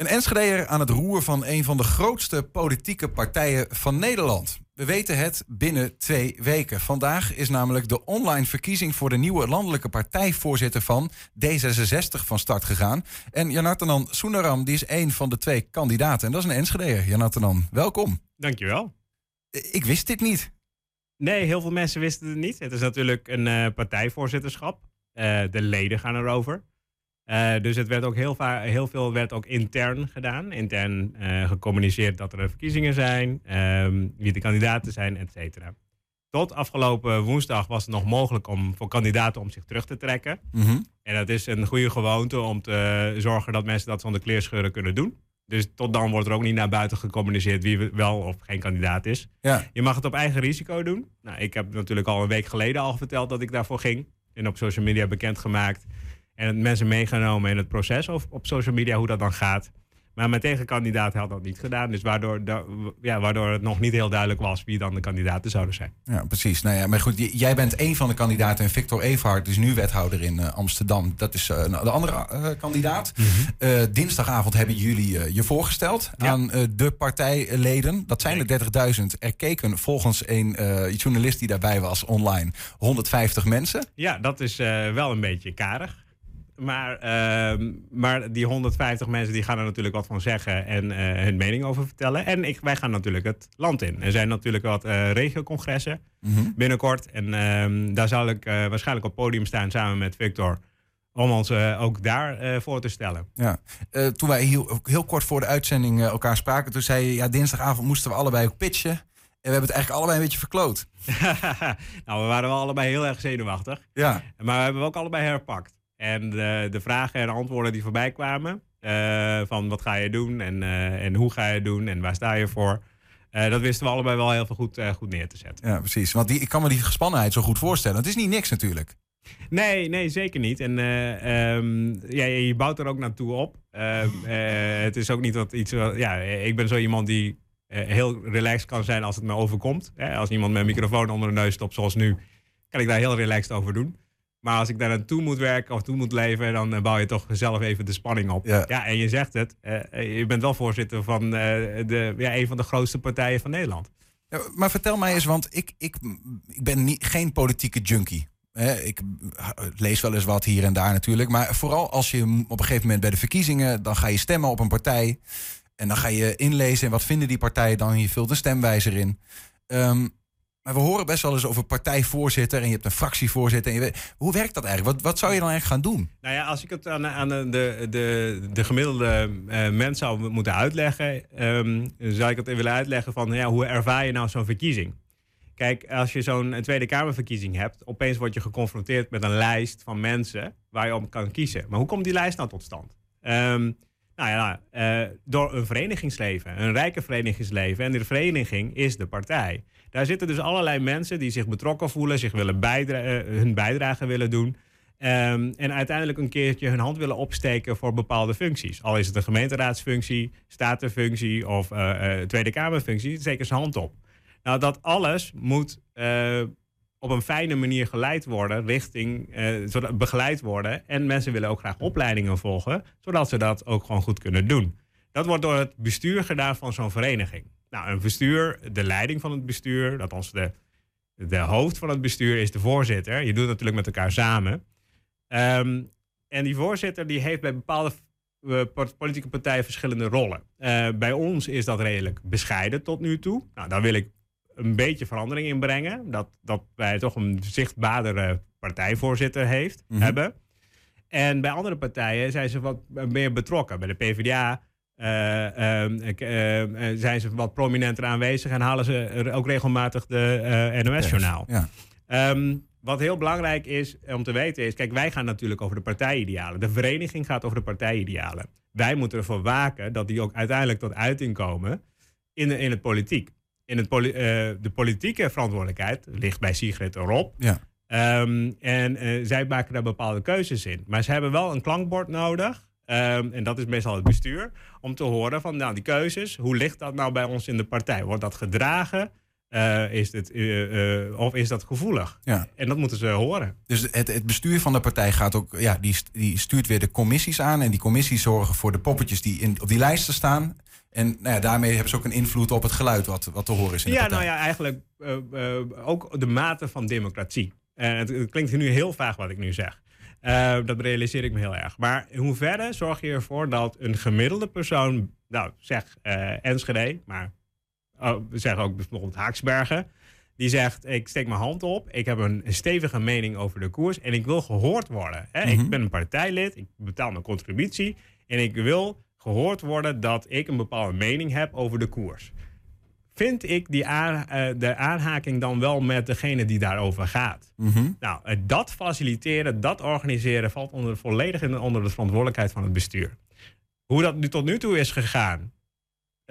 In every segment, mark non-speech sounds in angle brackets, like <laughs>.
Een Enschedeer aan het roer van een van de grootste politieke partijen van Nederland. We weten het binnen twee weken. Vandaag is namelijk de online verkiezing voor de nieuwe landelijke partijvoorzitter van D66 van start gegaan. En Janartanan Soenaram die is een van de twee kandidaten. En dat is een Enschedeer. Janartanan, welkom. Dankjewel. Ik wist dit niet. Nee, heel veel mensen wisten het niet. Het is natuurlijk een uh, partijvoorzitterschap. Uh, de leden gaan erover. Uh, dus het werd ook heel, heel, veel werd ook intern gedaan. Intern uh, gecommuniceerd dat er verkiezingen zijn, um, wie de kandidaten zijn, et cetera. Tot afgelopen woensdag was het nog mogelijk om voor kandidaten om zich terug te trekken. Mm -hmm. En dat is een goede gewoonte om te zorgen dat mensen dat zonder kleerscheuren kunnen doen. Dus tot dan wordt er ook niet naar buiten gecommuniceerd wie wel of geen kandidaat is. Ja. Je mag het op eigen risico doen. Nou, ik heb natuurlijk al een week geleden al verteld dat ik daarvoor ging. En op social media bekendgemaakt. En mensen meegenomen in het proces of op social media hoe dat dan gaat. Maar mijn tegenkandidaat had dat niet gedaan. Dus waardoor, ja, waardoor het nog niet heel duidelijk was wie dan de kandidaten zouden zijn. Ja, precies. Nou ja, maar goed, jij bent een van de kandidaten. En Victor Everhard is nu wethouder in uh, Amsterdam. Dat is uh, de andere uh, kandidaat. Mm -hmm. dinsdagavond hebben jullie je voorgesteld ja. aan de partijleden. Dat zijn er 30.000. Er keken volgens een journalist die daarbij was online 150 mensen. Ja, dat is wel een beetje karig. Maar, uh, maar die 150 mensen die gaan er natuurlijk wat van zeggen en uh, hun mening over vertellen. En ik, wij gaan natuurlijk het land in. Er zijn natuurlijk wat uh, regiocongressen mm -hmm. binnenkort. En uh, daar zal ik eh, waarschijnlijk op podium staan samen met Victor. Om ons ook daar voor te stellen. Ja. toen wij heel, heel, kort voor de uitzending elkaar spraken, toen zei je, ja, dinsdagavond moesten we allebei ook pitchen. En we hebben het eigenlijk allebei een beetje verkloot. <laughs> nou, we waren wel allebei heel erg zenuwachtig. Ja. Maar we hebben ook allebei herpakt. En de, de, vragen en antwoorden die voorbij kwamen, uh, van wat ga je doen en, uh, en hoe ga je doen en waar sta je voor, uh, dat wisten we allebei wel heel veel goed, goed neer te zetten. Ja, precies. Want die, ik kan me die gespannenheid zo goed voorstellen. Het is niet niks natuurlijk. Nee, nee, zeker niet. En um, ja, je bouwt er ook naartoe op. Ehm, het is ook niet wat iets. Ja, ik ben zo iemand die heel relaxed kan zijn als het me overkomt. Als iemand met een microfoon onder de neus stopt, zoals nu, kan ik daar heel relaxed over doen. Maar als ik daar naartoe moet werken of toe moet leven, dan uh, bouw je toch zelf even de spanning op. Ja, ja en je zegt het, uh, je bent wel voorzitter van uh, de, ja, een van de grootste partijen van Nederland. Ja, maar vertel mij eens, want ik, ik, ik ben niet, geen politieke junkie. ik lees wel eens wat hier en daar natuurlijk. Maar vooral als je op een gegeven moment bij de verkiezingen, dan ga je stemmen op een partij. En dan ga je inlezen en wat vinden die partijen dan. Je vult een stemwijzer in. Um, maar we horen best wel eens over partijvoorzitter en je hebt een fractievoorzitter. Hoe werkt dat eigenlijk? Wat, wat zou je dan eigenlijk gaan doen? Nou ja, als ik het aan, aan de, de, de gemiddelde uh, mens zou moeten uitleggen, um, zou ik het willen uitleggen van ja, hoe ervaar je nou zo'n verkiezing? Kijk, als je zo'n Tweede Kamerverkiezing hebt, opeens word je geconfronteerd met een lijst van mensen waar je op kan kiezen. Maar hoe komt die lijst nou tot stand? Um, nou ja, uh, door een verenigingsleven, een rijke verenigingsleven. En die vereniging is de partij. Daar zitten dus allerlei mensen die zich betrokken voelen, zich willen bijdra uh, hun bijdrage willen doen. Um, en uiteindelijk een keertje hun hand willen opsteken voor bepaalde functies. Al is het een gemeenteraadsfunctie, statenfunctie of uh, Tweede Kamerfunctie, steken ze hand op. Nou, dat alles moet op een fijne manier geleid worden, richting, uh, begeleid worden. En mensen willen ook graag opleidingen volgen, zodat ze dat ook gewoon goed kunnen doen. Dat wordt door het bestuur gedaan van zo'n vereniging. Nou, een bestuur, de leiding van het bestuur, dat ons de, de hoofd van het bestuur is de voorzitter. Je doet natuurlijk met elkaar samen. Um, en die voorzitter die heeft bij bepaalde uh, politieke partijen verschillende rollen. Uh, bij ons is dat redelijk bescheiden tot nu toe. Nou, daar wil ik een beetje verandering in brengen. Dat, dat wij toch een zichtbaardere partijvoorzitter heeft, mm -hmm. hebben. En bij andere partijen zijn ze wat meer betrokken. Bij de PvdA uh, uh, zijn ze wat prominenter aanwezig en halen ze ook regelmatig de NOS-journaal. Ja. Um, wat heel belangrijk is om te weten is, kijk, wij gaan natuurlijk over de partijidealen. De vereniging gaat over de partijidealen. Wij moeten ervoor waken dat die ook uiteindelijk tot uiting komen in, de, in het politiek in het poli uh, de politieke verantwoordelijkheid ligt bij Sigrid Rob. Ja. Um, en uh, zij maken daar bepaalde keuzes in. Maar ze hebben wel een klankbord nodig. Um, en dat is meestal het bestuur. Om te horen van nou, die keuzes. Hoe ligt dat nou bij ons in de partij? Wordt dat gedragen Uh, is dit, uh, uh, of is dat gevoelig? Ja. En dat moeten ze horen. Dus het, het bestuur van de partij gaat ook, ja, die, die stuurt weer de commissies aan. En die commissies zorgen voor de poppetjes die in, op die lijsten staan. En nou ja, daarmee hebben ze ook een invloed op het geluid wat, wat te horen is in ja, partij. nou ja, eigenlijk ook de mate van democratie. Het, het, klinkt nu heel vaag wat ik nu zeg. dat realiseer ik me heel erg. Maar in hoeverre zorg je ervoor dat een gemiddelde persoon, nou zeg Enschede, maar oh, we zeggen ook bijvoorbeeld Haaksbergen. Die zegt, ik steek mijn hand op, ik heb een, stevige mening over de koers en ik wil gehoord worden. Hè? Mhm. Ik ben een partijlid, ik betaal mijn contributie en ik wil gehoord worden dat ik een bepaalde mening heb over de koers. Vind ik die aan, uh, de aanhaking dan wel met degene die daarover gaat? Mhm. Nou, uh, dat faciliteren, dat organiseren valt onder, volledig in, onder de verantwoordelijkheid van het bestuur. Hoe dat nu tot nu toe is gegaan,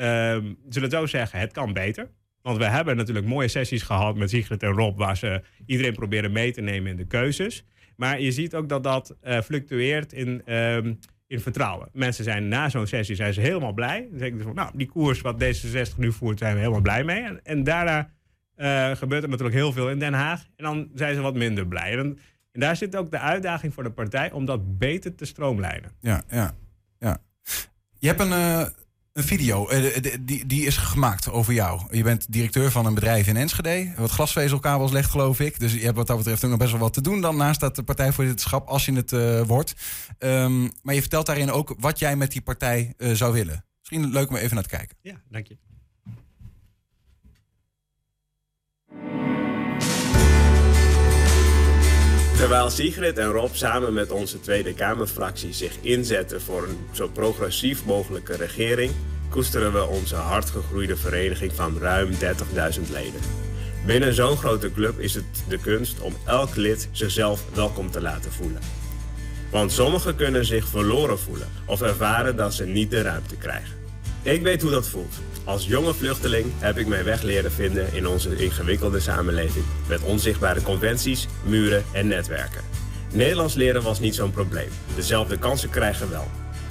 Um, zullen het zo zeggen, het kan beter. Want we hebben natuurlijk mooie sessies gehad met Sigrid en Rob, waar ze iedereen proberen mee te nemen in de keuzes. Maar je ziet ook dat dat uh, fluctueert in, um, in vertrouwen. Mensen zijn na zo'n sessie zijn ze helemaal blij. Dan denken ze van, nou, die koers wat D66 nu voert, zijn we helemaal blij mee. En, en daarna uh, gebeurt er natuurlijk heel veel in Den Haag. En dan zijn ze wat minder blij. En, daar zit ook de uitdaging voor de partij om dat beter te stroomlijnen. Ja, ja, ja. Je hebt een. Uh een video, uh, die, die is gemaakt over jou. Je bent directeur van een bedrijf in Enschede, wat glasvezelkabels legt, geloof ik. Dus je hebt wat dat betreft nog best wel wat te doen dan naast dat partijvoorzitterschap, als je het uh, wordt. Um, maar je vertelt daarin ook wat jij met die partij uh, zou willen. Misschien leuk om even naar te kijken. Ja, dank je. Terwijl Sigrid en Rob samen met onze Tweede Kamerfractie zich inzetten voor een zo progressief mogelijke regering, koesteren we onze hardgegroeide vereniging van ruim 30.000 leden. Binnen zo'n grote club is het de kunst om elk lid zichzelf welkom te laten voelen. Want sommigen kunnen zich verloren voelen of ervaren dat ze niet de ruimte krijgen. Ik weet hoe dat voelt. Als jonge vluchteling heb ik mijn weg leren vinden in onze ingewikkelde samenleving. Met onzichtbare conventies, muren en netwerken. Nederlands leren was niet zo'n probleem. Dezelfde kansen krijgen wel.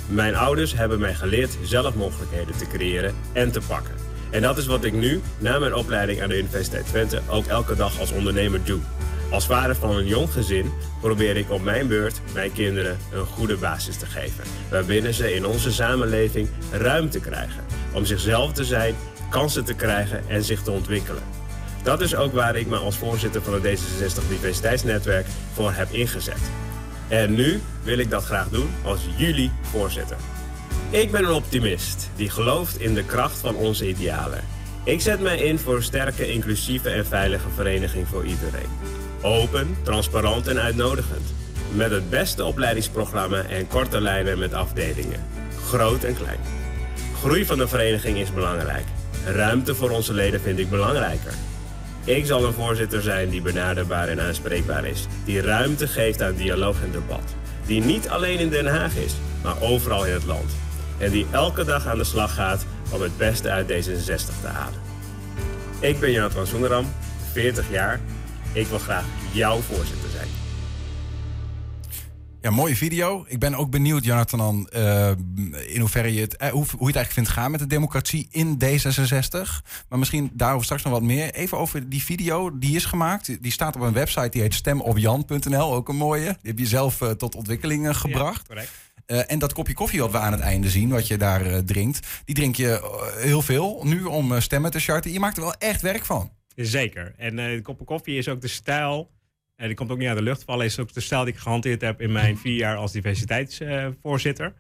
Mijn ouders hebben mij geleerd zelf mogelijkheden te creëren en te pakken. En dat is wat ik nu, na mijn opleiding aan de Universiteit Twente, ook elke dag als ondernemer doe. Als vader van een jong gezin probeer ik op mijn beurt mijn kinderen een goede basis te geven. Waarbinnen ze in onze samenleving ruimte krijgen om zichzelf te zijn, kansen te krijgen en zich te ontwikkelen. Dat is ook waar ik me als voorzitter van het D66 Diversiteitsnetwerk voor heb ingezet. En nu wil ik dat graag doen als jullie voorzitter. Ik ben een optimist die gelooft in de kracht van onze idealen. Ik zet mij in voor een sterke, inclusieve en veilige vereniging voor iedereen. Open, transparant en uitnodigend. Met het beste opleidingsprogramma en korte lijnen met afdelingen. Groot en klein. Groei van de vereniging is belangrijk. Ruimte voor onze leden vind ik belangrijker. Ik zal een voorzitter zijn die benaderbaar en aanspreekbaar is. Die ruimte geeft aan dialoog en debat. Die niet alleen in Den Haag is, maar overal in het land. En die elke dag aan de slag gaat om het beste uit D66 te halen. Ik ben Jan van Soenderam, 40 jaar. Ik wil graag jouw voorzitter zijn. Ja, mooie video. Ik ben ook benieuwd, Jonathan, uh, in hoeverre je het, uh, hoe, hoe je het eigenlijk vindt gaan met de democratie in D66. Maar misschien daarover straks nog wat meer. Even over die video, die is gemaakt. Die staat op een website die heet stemopjan.nl, ook een mooie. Die heb je zelf uh, tot ontwikkeling gebracht. Ja, correct. Uh, en dat kopje koffie wat we aan het einde zien, wat je daar uh, drinkt, die drink je uh, heel veel nu om stemmen te charten. Je maakt er wel echt werk van. Zeker. En de kopje koffie is ook de stijl. En die komt ook niet uit de lucht vallen. Is ook de stijl die ik gehanteerd heb in mijn <laughs> vier jaar als diversiteitsvoorzitter.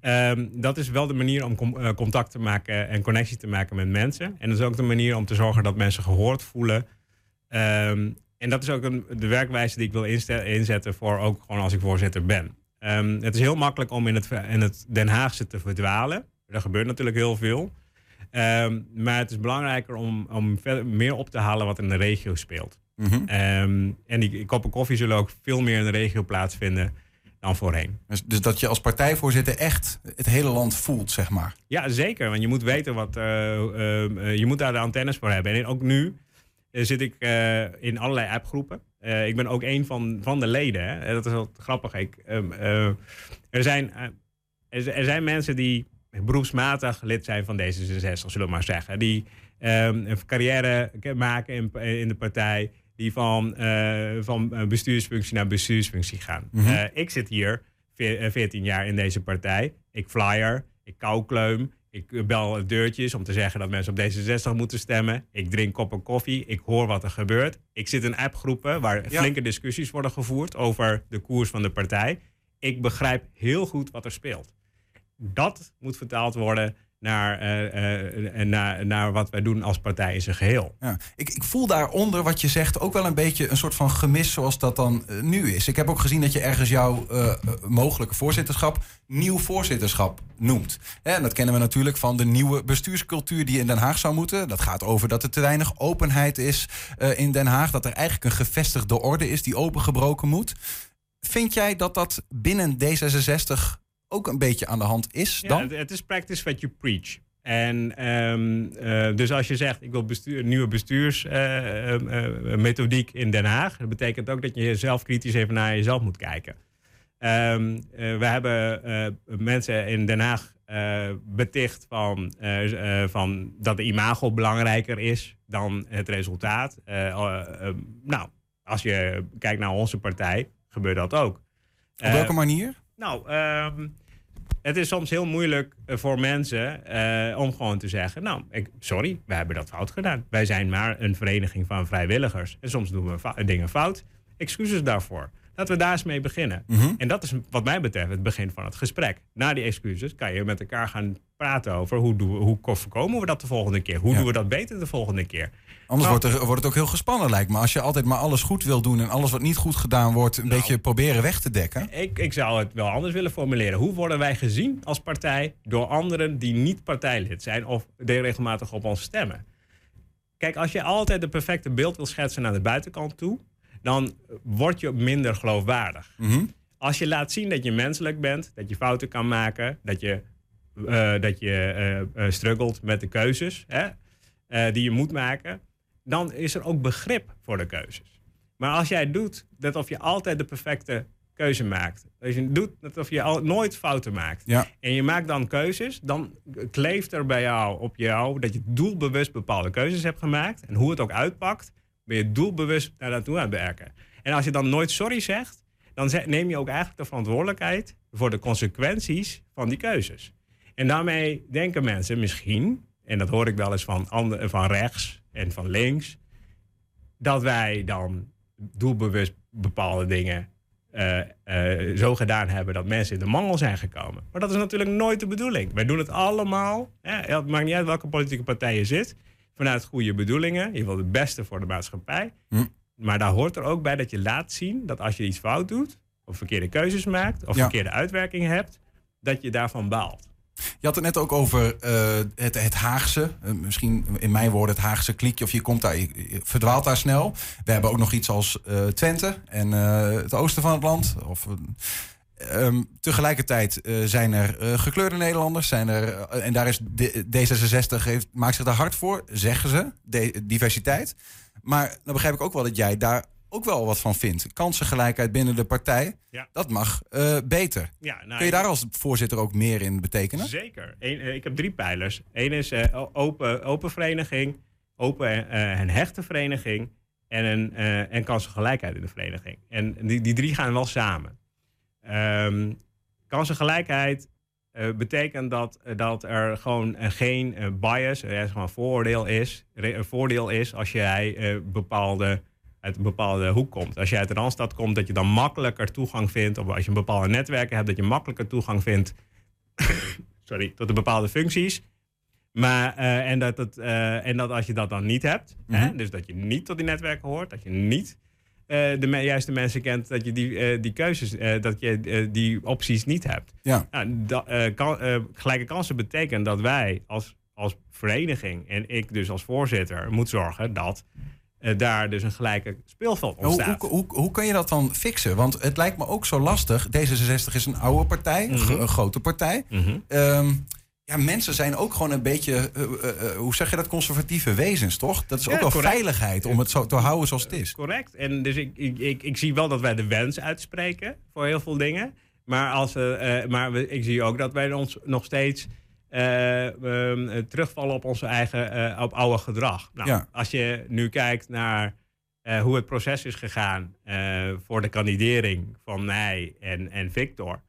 Um, dat is wel de manier om com contact te maken en connectie te maken met mensen. En dat is ook de manier om te zorgen dat mensen gehoord voelen. Um, en dat is ook een, de werkwijze die ik wil inzetten voor ook gewoon als ik voorzitter ben. Um, het is heel makkelijk om in het, in het Den Haagse te verdwalen. Er gebeurt natuurlijk heel veel. Um, maar het is belangrijker om, om verder, meer op te halen wat in de regio speelt. Mm -hmm. um, en die koppen koffie zullen ook veel meer in de regio plaatsvinden dan voorheen. Dus, dus dat je als partijvoorzitter echt het hele land voelt, zeg maar. Ja, zeker. Want je moet weten wat. Uh, uh, je moet daar de antennes voor hebben. En ook nu uh, zit ik in allerlei appgroepen. Ik ben ook een van, van de leden. Hè. Dat is wel grappig. Ik, uh, er, zijn, er, zijn mensen die beroepsmatig lid zijn van D66, zullen we maar zeggen. Die um, een carrière maken in, in de partij. Die van, uh, van bestuursfunctie naar bestuursfunctie gaan. Mm -hmm. uh, ik zit hier 14 jaar in deze partij. Ik flyer, ik koukleum, ik bel deurtjes om te zeggen dat mensen op D66 moeten stemmen. Ik drink koppen koffie. Ik hoor wat er gebeurt. Ik zit in appgroepen waar ja. flinke discussies worden gevoerd over de koers van de partij. Ik begrijp heel goed wat er speelt. Dat moet vertaald worden naar, uh, uh, naar, naar wat wij doen als partij in zijn geheel. Ja, ik, ik voel daaronder wat je zegt ook wel een beetje een soort van gemis zoals dat dan uh, nu is. Ik heb ook gezien dat je ergens jouw mogelijke voorzitterschap nieuw voorzitterschap noemt. En dat kennen we natuurlijk van de nieuwe bestuurscultuur die in Den Haag zou moeten. Dat gaat over dat er te weinig openheid is in Den Haag. Dat er eigenlijk een gevestigde orde is die opengebroken moet. Vind jij dat dat binnen D66 ook een beetje aan de hand is dan? Ja, het is practice what you preach. En um, uh, dus als je zegt, ik wil bestuur, nieuwe bestuursmethodiek uh, uh, in Den Haag, dat betekent ook dat je zelf kritisch even naar jezelf moet kijken. Um, we hebben mensen in Den Haag beticht van, van dat de imago belangrijker is dan het resultaat. nou, als je kijkt naar onze partij, gebeurt dat ook. Op welke manier? Nou, um, het is soms heel moeilijk eh, voor mensen uh, om gewoon te zeggen: Nou, ik, sorry, wij hebben dat fout gedaan. Wij zijn maar een vereniging van vrijwilligers. En soms doen we dingen fout. Excuses daarvoor. Laten we daar eens mee beginnen. Mm -hmm. En dat is wat mij betreft het begin van het gesprek. Na die excuses kan je met elkaar gaan praten over hoe, doen we, hoe voorkomen we dat de volgende keer? Hoe ja. doen we dat beter de volgende keer? Anders nou, wordt, er, wordt het ook heel gespannen, lijkt me. Als je altijd maar alles goed wil doen en alles wat niet goed gedaan wordt, een nou, beetje proberen weg te dekken. Ik, ik zou het wel anders willen formuleren. Hoe worden wij gezien als partij door anderen die niet partijlid zijn of regelmatig op ons stemmen? Kijk, als je altijd de perfecte beeld wil schetsen naar de buitenkant toe, dan word je minder geloofwaardig. Mm -hmm. Als je laat zien dat je menselijk bent, dat je fouten kan maken, dat je, uh, dat je uh, struggelt met de keuzes hè, die je moet maken, dan is er ook begrip voor de keuzes. Maar als jij doet dat of je altijd de perfecte keuze maakt. Als je doet alsof je al, nooit fouten maakt. Ja. En je maakt dan keuzes, dan kleeft er bij jou op jou dat je doelbewust bepaalde keuzes hebt gemaakt. En hoe het ook uitpakt, ben je doelbewust daar naartoe aan werken. En als je dan nooit sorry zegt, dan neem je ook eigenlijk de verantwoordelijkheid voor de consequenties van die keuzes. En daarmee denken mensen misschien, en dat hoor ik wel eens van, van rechts en van links, dat wij dan doelbewust bepaalde dingen uh, uh, zo gedaan hebben dat mensen in de mangel zijn gekomen. Maar dat is natuurlijk nooit de bedoeling. Wij doen het allemaal. Het maakt niet uit welke politieke partij je zit vanuit goede bedoelingen. Je wil het beste voor de maatschappij. Hm. Maar daar hoort er ook bij dat je laat zien dat als je iets fout doet, of verkeerde keuzes maakt, of ja. verkeerde uitwerkingen hebt, dat je daarvan baalt. Je had het net ook over uh, het, het Haagse. Uh, misschien in mijn woorden het Haagse kliekje. Of je komt daar, je verdwaalt daar snel. We hebben ook nog iets als uh, Twente en het oosten van het land. Of, um, tegelijkertijd zijn er gekleurde Nederlanders. Zijn er, en daar is D66 heeft, maakt zich daar hard voor, zeggen ze. De, diversiteit. Maar dan begrijp ik ook wel dat jij daar ook wel wat van vindt. Kansengelijkheid binnen de partij, ja. dat mag beter. Ja, nou, Kun je daar als voorzitter ook meer in betekenen? Zeker. Eén, ik heb drie pijlers. Eén is open, open vereniging, open en hechte vereniging en, een, en kansengelijkheid in de vereniging. En die, die drie gaan wel samen. Um, kansengelijkheid betekent dat, dat er gewoon geen bias, er gewoon voordeel is, een voordeel is als jij bepaalde uit een bepaalde hoek komt. Als je uit de Randstad komt, dat je dan makkelijker toegang vindt... of als je een bepaalde netwerken hebt, dat je makkelijker toegang vindt... <coughs> sorry, tot de bepaalde functies. Maar, uh, en, dat het, uh, en dat als je dat dan niet hebt... Mm -hmm. hè, dus dat je niet tot die netwerken hoort... dat je niet uh, de juiste mensen kent... dat je die, die keuzes, dat je die opties niet hebt. Ja. Nou, kan, gelijke kansen betekent dat wij als, als vereniging... en ik dus als voorzitter moet zorgen dat uh, daar dus een gelijke speelveld ontstaat. Hoe, hoe, hoe, hoe kun je dat dan fixen? Want het lijkt me ook zo lastig. D66 is een oude partij, mm -hmm. een grote partij. Mm -hmm. um, ja, mensen zijn ook gewoon een beetje, uh, uh, hoe zeg je dat, conservatieve wezens, toch? Dat is ja, ook wel correct. veiligheid om het zo te houden zoals het is. Correct. En dus ik, ik, ik, ik zie wel dat wij de wens uitspreken voor heel veel dingen. Maar, als, maar we, ik zie ook dat wij ons nog steeds ehm, terugvallen op onze eigen op oude gedrag. Nou, Als je nu kijkt naar hoe het proces is gegaan voor de kandidering van mij en, en Victor,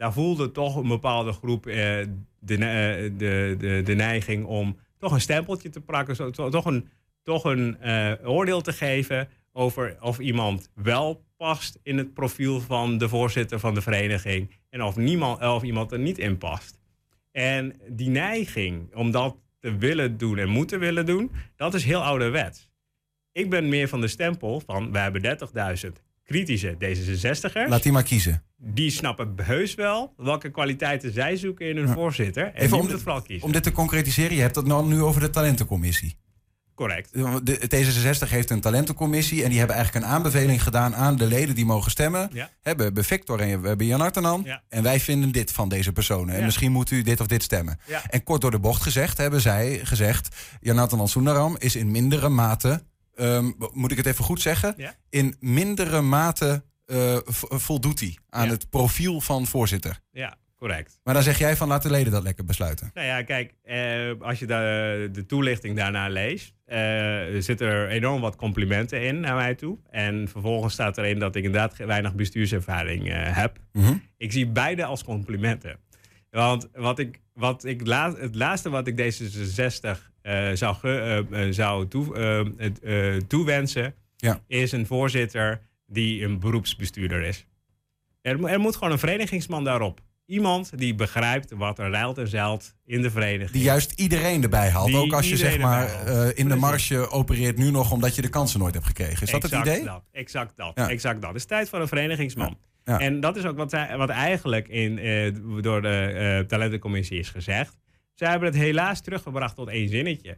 daar voelde toch een bepaalde groep de, de, de, de neiging om toch een stempeltje te plakken, zo, toch een, toch een oordeel te geven over of iemand wel past in het profiel van de voorzitter van de vereniging en of, niemand, of iemand er niet in past. En die neiging om dat te willen doen en moeten willen doen, dat is heel ouderwets. Ik ben meer van de stempel van, we hebben 30.000 kritische D66'ers. Laat die maar kiezen. Die snappen heus wel welke kwaliteiten zij zoeken in hun voorzitter. En Even om, het vooral kiezen. om dit te concretiseren, je hebt het nou nu over de talentencommissie. Correct. De, D66 heeft een talentencommissie en die hebben eigenlijk een aanbeveling gedaan aan de leden die mogen stemmen. Ja. we hebben Victor en we hebben Jan Artenan. En wij vinden dit van deze personen. En misschien moet u dit of dit stemmen. En kort door de bocht gezegd hebben zij gezegd... Jan Artenan Soendaram is in mindere mate... Um, moet ik het even goed zeggen? In mindere mate uh, voldoet hij aan het profiel van voorzitter. Ja, correct. Maar dan zeg jij van laat de leden dat lekker besluiten. Nou ja, kijk, eh, als je de, de toelichting daarna leest, uh, zitten er enorm wat complimenten in naar mij toe. En vervolgens staat erin dat ik inderdaad weinig bestuurservaring uh, heb. Mhm. Ik zie beide als complimenten. Want wat ik, wat ik la het laatste wat ik D66 uh, zou, zou toe, toewensen, ja. is een voorzitter die een beroepsbestuurder is. Er, er moet gewoon een verenigingsman daarop. Iemand die begrijpt wat er ruilt en zeilt in de vereniging. Die juist iedereen erbij haalt. ook als je zeg maar in de marge opereert nu nog omdat je de kansen nooit hebt gekregen. Is dat het idee? Dat, exact dat. Exact dat. Het is tijd voor een verenigingsman. En dat is ook wat, wat eigenlijk in, uh, door de uh, talentencommissie is gezegd. Zij hebben het helaas teruggebracht tot één zinnetje.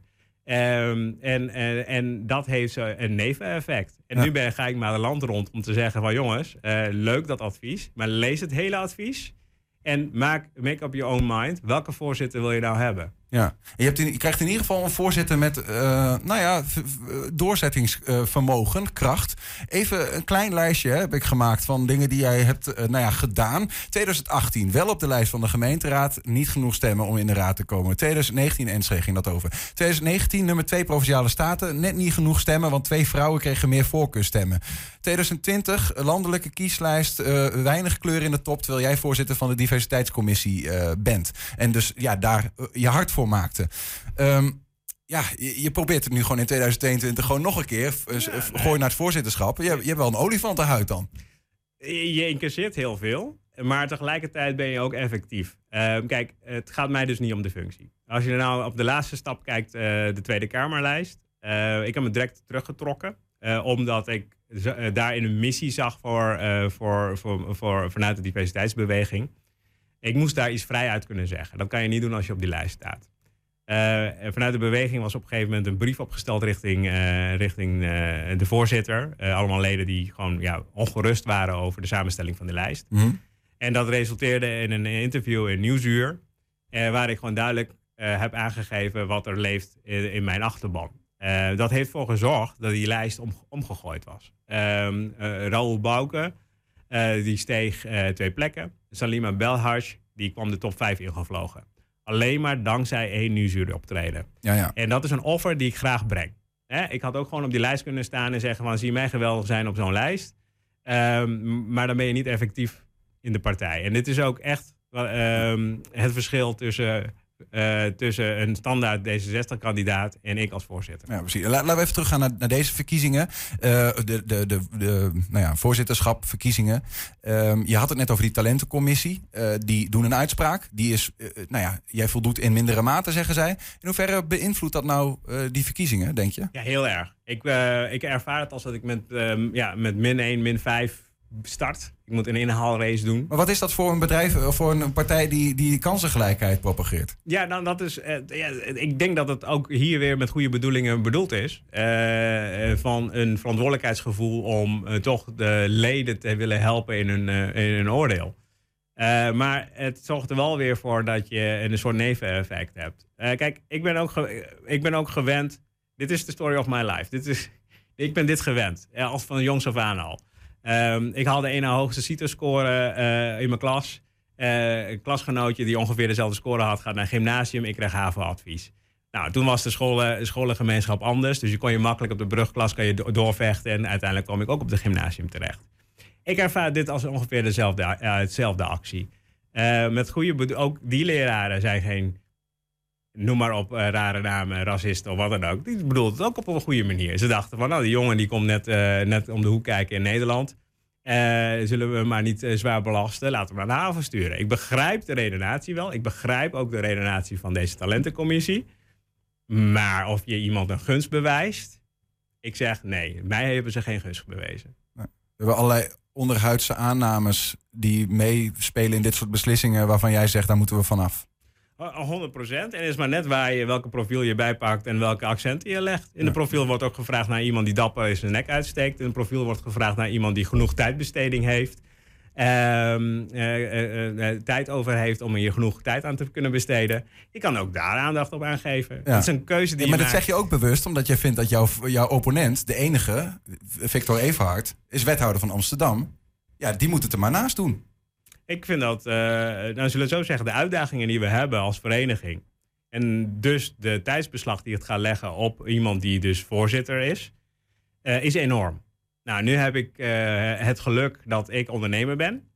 Um, en, en, en, dat heeft een neveneffect. En nu ben, ga ik maar de land rond om te zeggen van jongens, leuk dat advies, maar lees het hele advies. En maak, make up your own mind. Welke voorzitter wil je nou hebben? Ja, je, in, krijgt in ieder geval een voorzitter met uh, nou ja, doorzettingsvermogen, kracht. Even een klein lijstje heb ik gemaakt van dingen die jij hebt uh, nou ja, gedaan. 2018, wel op de lijst van de gemeenteraad. Niet genoeg stemmen om in de raad te komen. 2019, Enschede ging dat over. 2019, nummer 2 Provinciale Staten. Net niet genoeg stemmen, want twee vrouwen kregen meer voorkeurstemmen. 2020, landelijke kieslijst. Uh, weinig kleur in de top, terwijl jij voorzitter van de diversiteitscommissie bent. En dus ja, daar je hart voor maakte. Ehm, ja, je, probeert het nu gewoon in 2022 gewoon nog een keer. Ja, gooi naar het voorzitterschap. Je, je hebt wel een olifantenhuid dan. Je incasseert heel veel. Maar tegelijkertijd ben je ook effectief. Ehm, kijk, het gaat mij dus niet om de functie. Als je nou op de laatste stap kijkt, uh, de Tweede Kamerlijst. Uh, ik heb me direct teruggetrokken. Omdat ik daarin een missie zag voor, voor, voor, voor, vanuit de diversiteitsbeweging. Ik moest daar iets vrij uit kunnen zeggen. Dat kan je niet doen als je op die lijst staat. Uh, vanuit de beweging was op een gegeven moment een brief opgesteld richting, uh, richting uh, de voorzitter. allemaal leden die gewoon ja, ongerust waren over de samenstelling van de lijst. Mm -hmm. En dat resulteerde in een interview in Nieuwsuur. waar ik gewoon duidelijk heb aangegeven wat er leeft in, in mijn achterban. dat heeft ervoor gezorgd dat die lijst om, omgegooid was. Um, Raoul Bouke die steeg twee plekken. Salima Belhaj die kwam de top 5 ingevlogen. Alleen maar dankzij één nieuwsuur optreden. Ja, ja. En dat is een offer die ik graag breng. ik had ook gewoon op die lijst kunnen staan en zeggen van zie mij geweldig zijn op zo'n lijst. Um, maar dan ben je niet effectief in de partij. En dit is ook echt um, het verschil tussen uh, tussen een standaard D66-kandidaat en ik als voorzitter. Ja, precies. Laten we even teruggaan naar, naar deze verkiezingen. Uh, de, de, de, de nou ja, voorzitterschap, verkiezingen. Um, je had het net over die talentencommissie. Uh, die doen een uitspraak. Die is, nou ja, jij voldoet in mindere mate, zeggen zij. In hoeverre beïnvloedt dat nou die verkiezingen, denk je? Ja, heel erg. Ik, ik ervaar het als dat ik met, um, ja, met min 1, min 5 start. Ik moet een inhaalrace doen. Maar wat is dat voor een bedrijf, of voor een partij die, die kansengelijkheid propageert? Ja, nou, dat is. Uh, ja, ik denk dat het ook hier weer met goede bedoelingen bedoeld is. Uh, van een verantwoordelijkheidsgevoel om uh, toch de leden te willen helpen in hun, in hun oordeel. maar het zorgt er wel weer voor dat je een soort neveneffect hebt. kijk, ik ben, ook ik ben ook gewend. Dit is de story of my life. Dit is, ik ben dit gewend. als van jongs af aan al. Um, ik haalde een hoogste CITO-score uh, in mijn klas. Eh, een klasgenootje die ongeveer dezelfde score had, gaat naar gymnasium. Ik krijg HAVO-advies. Nou, toen was de scholen, scholengemeenschap anders. Dus je kon je makkelijk op de brugklas kan je doorvechten. En uiteindelijk kwam ik ook op de gymnasium terecht. Ik ervaar dit als ongeveer dezelfde, uh, hetzelfde actie. Met goede ook die leraren zijn geen, noem maar op, uh, rare namen, racisten of wat dan ook. Die bedoelden het ook op een goede manier. Ze dachten van, nou, die jongen die komt net, net om de hoek kijken in Nederland. zullen we maar niet zwaar belasten, laten we maar naar de haven sturen. Ik begrijp de redenatie wel. Ik begrijp ook de redenatie van deze talentencommissie. Maar of je iemand een gunst bewijst, ik zeg nee, mij hebben ze geen gunst bewezen. We hebben allerlei onderhuidse aannames die meespelen in dit soort beslissingen waarvan jij zegt, daar moeten we vanaf. 100 procent. En het is maar net waar je, welke profiel je bijpakt en welke accenten je legt. In de profiel wordt ook gevraagd naar iemand die dapper is zijn nek uitsteekt. In de profiel wordt gevraagd naar iemand die genoeg tijdbesteding heeft. Um, tijd over heeft om hier genoeg tijd aan te kunnen besteden. Je kan ook daar aandacht op aangeven. Ja. Dat is een keuze die ja, maar dat zeg je ook bewust, omdat jij vindt dat jouw, jouw opponent, de enige, Victor Everhard, is wethouder van Amsterdam. Ja, die moet het er maar naast doen. Ik vind dat, uh, nou zullen we zo zeggen, de uitdagingen die we hebben als vereniging. En dus de tijdsbeslag die het gaat leggen op iemand die dus voorzitter is, uh, is enorm. Nou, nu heb ik uh, het geluk dat ik ondernemer ben.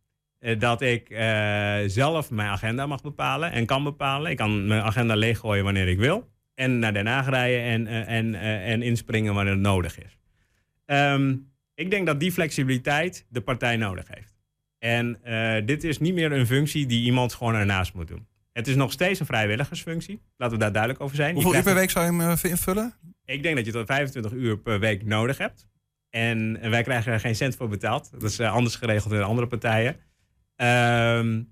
Dat ik zelf mijn agenda mag bepalen en kan bepalen. Ik kan mijn agenda leeggooien wanneer ik wil. En naar Den Haag rijden en, en, en inspringen wanneer het nodig is. Um, ik denk dat die flexibiliteit de partij nodig heeft. En dit is niet meer een functie die iemand gewoon ernaast moet doen. Het is nog steeds een vrijwilligersfunctie. Laten we daar duidelijk over zijn. Hoeveel uur per week zou je hem invullen? Ik denk dat je tot 25 uur per week nodig hebt. En, en, wij krijgen er geen cent voor betaald. Dat is uh, anders geregeld in andere partijen. Uh,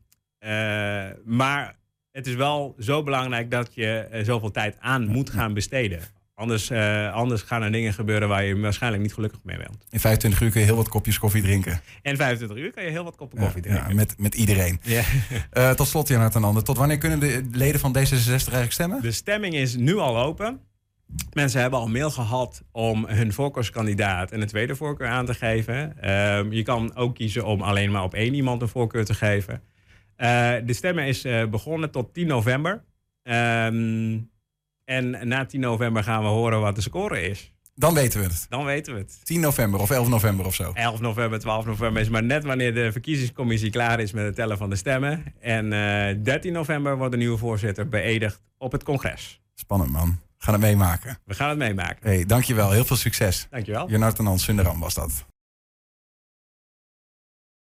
maar het is wel zo belangrijk dat je zoveel tijd aan moet gaan besteden. Anders, anders gaan er dingen gebeuren waar je waarschijnlijk niet gelukkig mee bent. In 25 uur kun je heel wat kopjes koffie drinken. In 25 uur kan je heel wat koppen koffie ja, drinken. Ja, met, met iedereen. Ja. <laughs> tot slot, Jonathan Ander. Tot wanneer kunnen de leden van D66 eigenlijk stemmen? De stemming is nu al open. Mensen hebben al mail gehad om hun voorkeurskandidaat en een tweede voorkeur aan te geven. Um, je kan ook kiezen om alleen maar op één iemand een voorkeur te geven. Uh, de stemmen is begonnen tot 10 november. Um, en na 10 november gaan we horen wat de score is. Dan weten we het. Dan weten we het. 10 november of 11 november of zo. 11 november, 12 november is maar net wanneer de verkiezingscommissie klaar is met het tellen van de stemmen. En uh, 13 november wordt de nieuwe voorzitter beëdigd op het congres. Spannend man. We gaan het meemaken. We gaan het meemaken. Hey, dankjewel. Heel veel succes. Dankjewel. Jonathan Sundaram was dat.